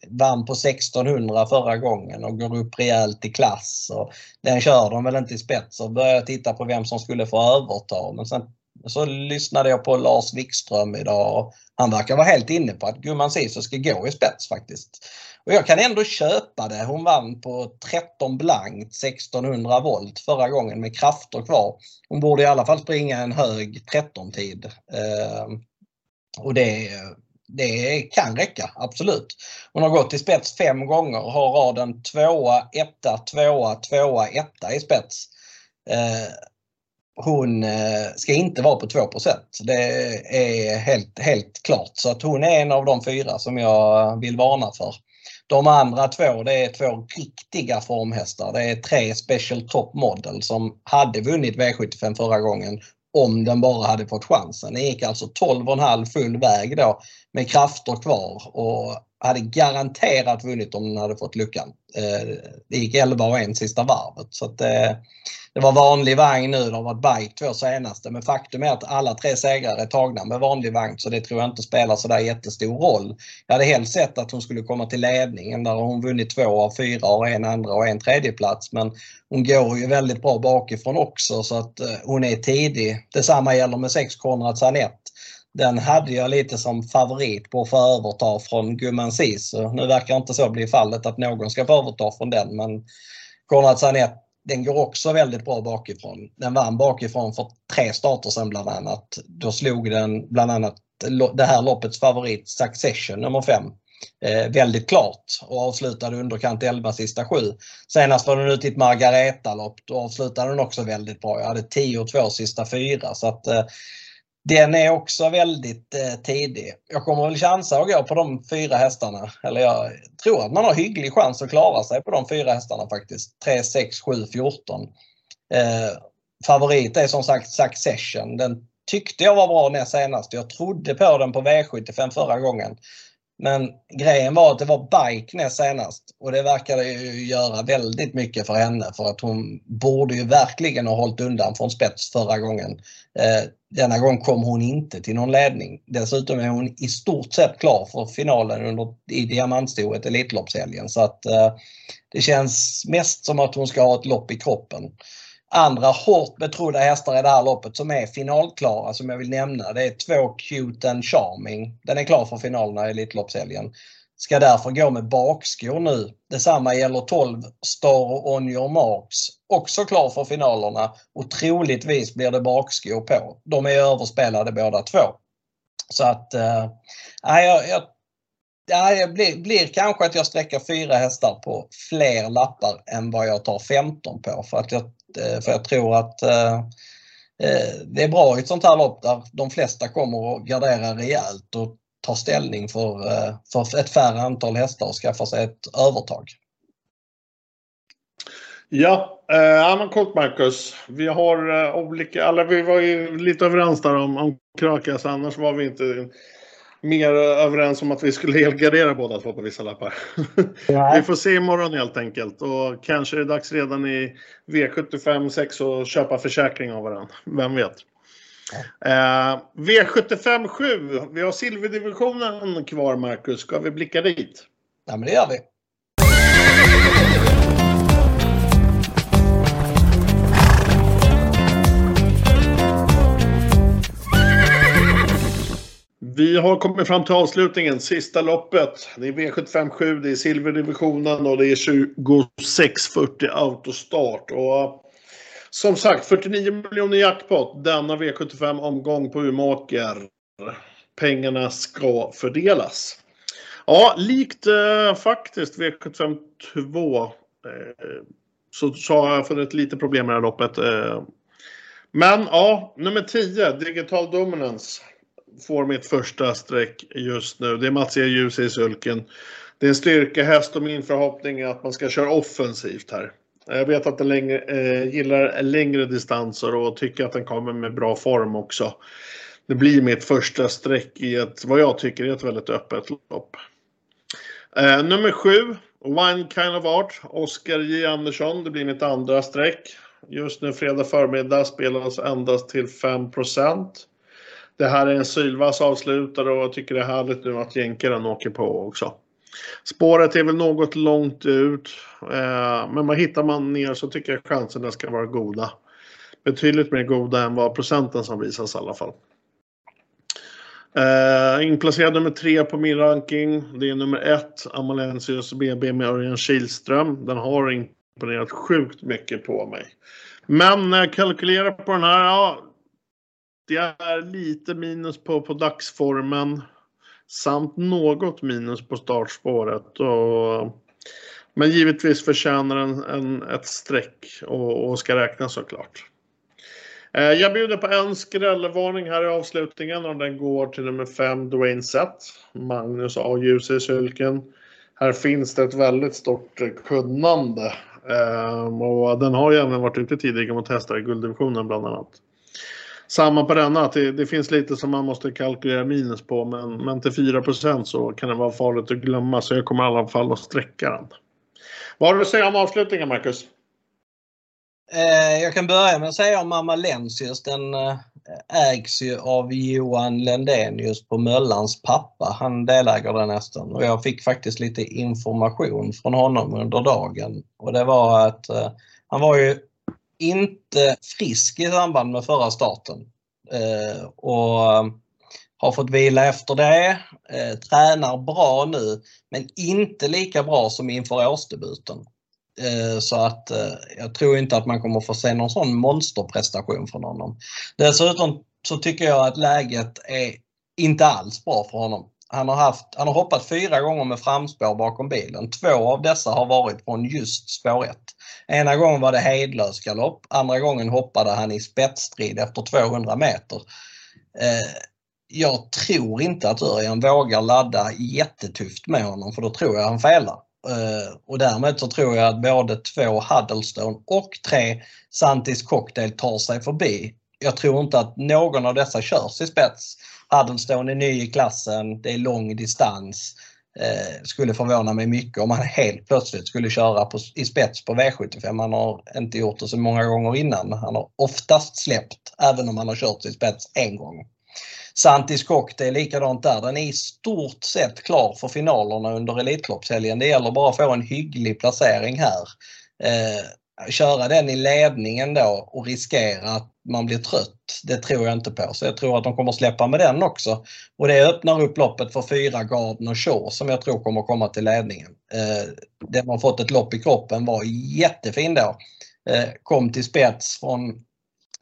vann på 1600 förra gången och går upp rejält i klass. Och den kör de väl inte i spets och började titta på vem som skulle få överta. Men sen så lyssnade jag på Lars Wikström idag och han verkar vara helt inne på att Gumman Sisu ska gå i spets faktiskt. Och jag kan ändå köpa det. Hon vann på 13 blankt 1600 volt förra gången med krafter kvar. Hon borde i alla fall springa en hög 13-tid. Eh, och det, det kan räcka, absolut. Hon har gått i spets fem gånger och har raden tvåa, etta, tvåa, tvåa, etta i spets. Eh, hon eh, ska inte vara på 2% Det är helt, helt klart. Så att hon är en av de fyra som jag vill varna för. De andra två det är två riktiga formhästar. Det är tre Special Top Model som hade vunnit V75 förra gången om den bara hade fått chansen. Den gick alltså 12,5 full väg då med krafter kvar och hade garanterat vunnit om den hade fått luckan. Eh, det gick 11 och en sista varvet. Så att, eh, det var vanlig vagn nu, det har varit bike två senaste. Men faktum är att alla tre segrar är tagna med vanlig vagn så det tror jag inte spelar så där jättestor roll. Jag hade helst sett att hon skulle komma till ledningen. Där har hon vunnit två av fyra och en andra och en tredje plats. Men hon går ju väldigt bra bakifrån också så att eh, hon är tidig. Detsamma gäller med sex Konrad Sanett den hade jag lite som favorit på att få överta från Gumman Sisu. Nu verkar inte så bli fallet att någon ska få överta från den men Konrad Sanet den går också väldigt bra bakifrån. Den vann bakifrån för tre starter sedan bland annat. Då slog den bland annat det här loppets favorit Succession nummer 5. Eh, väldigt klart och avslutade underkant 11 sista sju. Senast var den ute i ett Margareta-lopp. Då avslutade den också väldigt bra. Jag hade 10 och 2 sista fyra. Så att, eh, den är också väldigt eh, tidig. Jag kommer väl chansa att gå på de fyra hästarna. Eller jag tror att man har hygglig chans att klara sig på de fyra hästarna faktiskt. 3, 6, 7, 14. Eh, favorit är som sagt Succession. Den tyckte jag var bra näst senast. Jag trodde på den på V75 förra gången. Men grejen var att det var bike näst senast och det verkade ju göra väldigt mycket för henne för att hon borde ju verkligen ha hållit undan från spets förra gången. Eh, denna gång kom hon inte till någon ledning. Dessutom är hon i stort sett klar för finalen under, i diamantstoet Elitloppshelgen så att eh, det känns mest som att hon ska ha ett lopp i kroppen andra hårt betrodda hästar i det här loppet som är finalklara som jag vill nämna. Det är två Cute and Charming. Den är klar för finalerna i Elitloppshelgen. Ska därför gå med bakskor nu. Detsamma gäller 12 Star On Your Marks. Också klar för finalerna och troligtvis blir det bakskor på. De är överspelade båda två. Så att, äh, jag, jag det blir, blir, kanske att jag sträcker fyra hästar på fler lappar än vad jag tar 15 på. För att jag Eh, för jag tror att eh, eh, det är bra i ett sånt här lopp där de flesta kommer att gardera rejält och ta ställning för, för ett färre antal hästar och skaffa sig ett övertag. Ja, eh, men kort Marcus. Vi har eh, olika, alla vi var ju lite överens där om, om Krakas, annars var vi inte mer överens om att vi skulle helgardera båda två på vissa lappar. vi får se imorgon helt enkelt och kanske är det dags redan i V75 6 att köpa försäkring av varandra. Vem vet? Eh, V75 7. Vi har silverdivisionen kvar Marcus. Ska vi blicka dit? Ja men det gör vi. Vi har kommit fram till avslutningen, sista loppet. Det är V757, det är silverdivisionen och det är 2640 autostart. Och eh, som sagt, 49 miljoner jackpot denna V75-omgång på Umeåker. Pengarna ska fördelas. Ja, likt eh, faktiskt V75 2 eh, så, så har jag fått lite problem med det här loppet. Eh. Men ja, nummer 10, Digital Dominance, får mitt första streck just nu. Det är Mats E. Ljus i sulken. Det är en styrkehäst och min förhoppning är att man ska köra offensivt här. Jag vet att den längre, eh, gillar längre distanser och tycker att den kommer med bra form också. Det blir mitt första streck i ett, vad jag tycker är ett väldigt öppet lopp. Eh, nummer sju, One Kind of Art, Oskar J Andersson. Det blir mitt andra streck. Just nu fredag förmiddag spelas endast till 5 det här är en sylvass avslutare och jag tycker det är härligt nu att jänkaren åker på också. Spåret är väl något långt ut, eh, men man hittar man ner så tycker jag chanserna ska vara goda. Betydligt mer goda än vad procenten som visas i alla fall. Eh, inplacerad nummer tre på min ranking. Det är nummer ett, Amalensius BB med Örjan Kihlström. Den har imponerat sjukt mycket på mig. Men när jag kalkylerar på den här, ja, det är lite minus på, på dagsformen. Samt något minus på startspåret. Och, men givetvis förtjänar den en, ett streck och, och ska räknas såklart. Eh, jag bjuder på en skrällvarning här i avslutningen och den går till nummer 5 Dwayne Sett. Magnus A. Ljus i sylken. Här finns det ett väldigt stort kunnande. Eh, och den har ju även varit ute tidigare mot hästar i gulddivisionen bland annat. Samma på denna, att det, det, finns lite som man måste kalkylera minus på men, men till 4% så kan det vara farligt att glömma så jag kommer i alla fall att sträcka den. Vad har du att säga om avslutningen Marcus? Eh, jag kan börja med att säga om Amalensius. Den eh, ägs ju av Johan Lendenius på Möllans pappa. Han deläger den hästen och jag fick faktiskt lite information från honom under dagen. Och det var att eh, han var ju inte frisk i samband med förra starten. Eh, och eh, har fått vila efter det. Eh, tränar bra nu men inte lika bra som inför årsdebuten. Eh, så att eh, jag tror inte att man kommer få se någon sån monsterprestation från honom. Dessutom så tycker jag att läget är inte alls bra för honom. Han har, haft, han har hoppat fyra gånger med framspår bakom bilen. Två av dessa har varit från just spår 1. Ena gången var det hejdlös galopp, andra gången hoppade han i spetsstrid efter 200 meter. Eh, jag tror inte att Örjan vågar ladda jättetufft med honom för då tror jag han felar. Eh, och därmed så tror jag att både två Huddlestone och tre Santis Cocktail tar sig förbi. Jag tror inte att någon av dessa körs i spets. Huddlestone är ny i klassen, det är lång distans. Eh, skulle förvåna mig mycket om han helt plötsligt skulle köra på, i spets på V75. Han har inte gjort det så många gånger innan. Han har oftast släppt även om han har kört i spets en gång. Santis Cocktail är likadant där. Den är i stort sett klar för finalerna under Elitloppshelgen. Det gäller bara att få en hygglig placering här. Eh, köra den i ledningen då och riskera att man blir trött, det tror jag inte på. Så jag tror att de kommer släppa med den också. Och det öppnar upp loppet för fyra Garden och Shaw som jag tror kommer komma till ledningen. Eh, den har fått ett lopp i kroppen var jättefin då. Eh, kom till spets från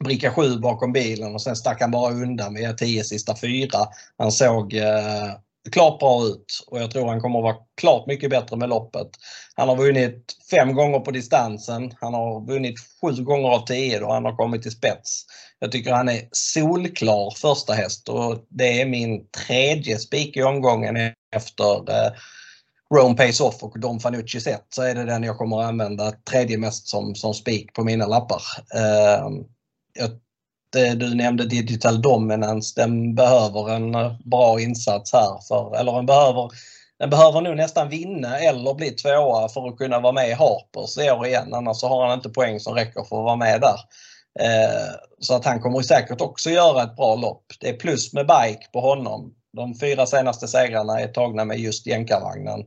bricka 7 bakom bilen och sen stack han bara undan via 10 sista fyra. Han såg eh, klart bra ut och jag tror han kommer att vara klart mycket bättre med loppet. Han har vunnit fem gånger på distansen. Han har vunnit sju gånger av tio då han har kommit till spets. Jag tycker han är solklar första häst och det är min tredje spik i omgången efter eh, Rome Pays Off och Dom Fanucci set så är det den jag kommer att använda tredje mest som, som spik på mina lappar. Eh, Eh, du nämnde Digital Dominance, den behöver en eh, bra insats här. För, eller den behöver, den behöver nog nästan vinna eller bli tvåa för att kunna vara med i Harpers i år igen. Annars så har han inte poäng som räcker för att vara med där. Eh, så att han kommer säkert också göra ett bra lopp. Det är plus med bike på honom. De fyra senaste segrarna är tagna med just jänkarvagnen.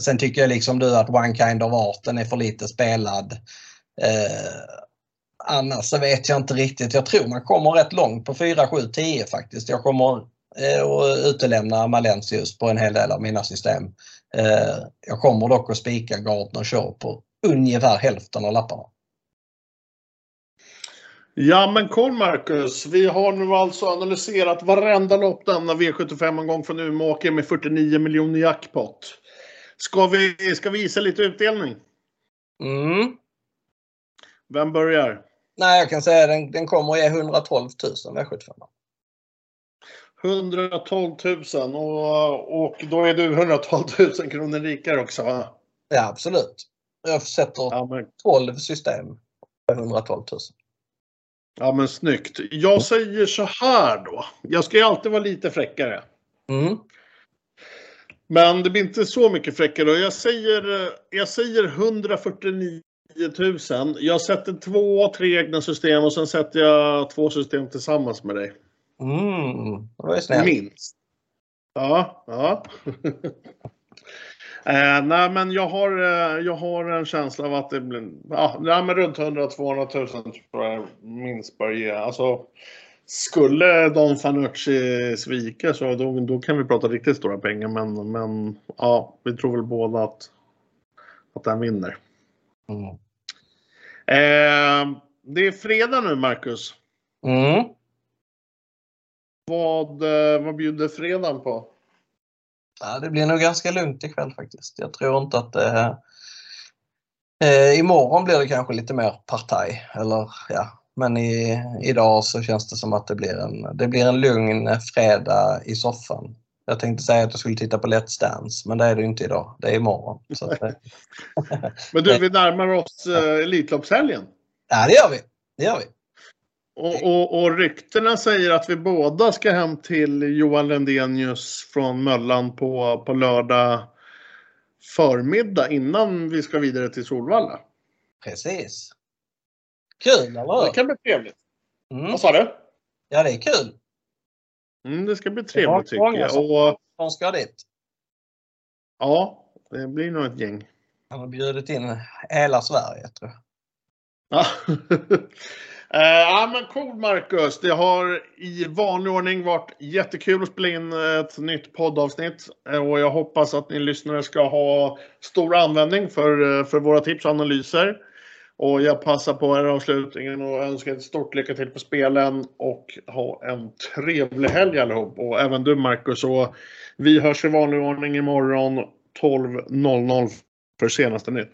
Sen tycker jag liksom du att One Kind of Art den är för lite spelad. Annars så vet jag inte riktigt. Jag tror man kommer rätt långt på 4, 7, 10 faktiskt. Jag kommer eh, och utelämna Malencius på en hel del av mina system. Eh, jag kommer dock att spika Gardner Shaw på ungefär hälften av lapparna. Ja men koll Marcus, vi har nu alltså analyserat varenda lopp denna V75-omgång från Umeåker med 49 miljoner jackpot. Ska vi, ska vi visa lite utdelning? Mm. Vem börjar? Nej, jag kan säga att den, den kommer ge 112 000 V75. 112 000 och, och då är du 112 000 kronor rikare också va? Ja, absolut. Jag sätter Ja men, 12 system på 112 000. ja, men snyggt. Jag säger så här då. Jag ska ju alltid vara lite fräckare. Mm. Men det blir inte så mycket fräckare. Jag säger, jag säger 149 000. Jag sätter två, tre egna system och sen sätter jag två system tillsammans med dig. Mm. Det var ju snällt. Minst. Ja, ja. eh, nej, men jag har, eh, jag har en känsla av att det blir ja, nej, men runt 100-200 000 tror jag minst bör ge. Alltså, skulle Don Fanucci svika så då, då kan vi prata riktigt stora pengar. Men, men ja, vi tror väl båda att, att den vinner. Mm. Eh, det är fredag nu, Marcus. Mm. Vad, eh, vad bjuder fredagen på? Ja, det blir nog ganska lugnt ikväll faktiskt. Jag tror inte att det... Eh, imorgon blir det kanske lite mer partaj. Eller, ja. Men i, idag så känns det som att det blir, en, det blir en lugn fredag i soffan. Jag tänkte säga att jag skulle titta på Let's Dance, men det är det inte idag. Det är imorgon. Att, eh, Men du, vi närmar oss eh, Elitloppshelgen. ja, det gör vi. Det gör vi. Och, och, och ryktena säger att vi båda ska hem till Johan Lendenius från Möllan på, på lördag förmiddag innan vi ska vidare till Solvalla. Precis. Kul, eller Det hur? kan bli trevligt. Mm. Vad sa du? Ja, det är kul. Mm, det ska bli trevligt tycker jag. som- Och, De ska dit. ja, det blir nog ett gäng. Han har bjudit in hela Sverige, tror jag. Ja. Eh, ja men cool Marcus. Det har i vanlig ordning varit jättekul att spela in ett nytt poddavsnitt. Eh, Och jag hoppas att ni lyssnare ska ha stor användning för, eh, för våra tips och analyser. Och jag passar på här avslutningen och önskar ett stort lycka till på spelen och ha en trevlig helg allihop. Och även du Marcus. Och vi hörs i vanlig ordning imorgon 12.00 för senaste nytt.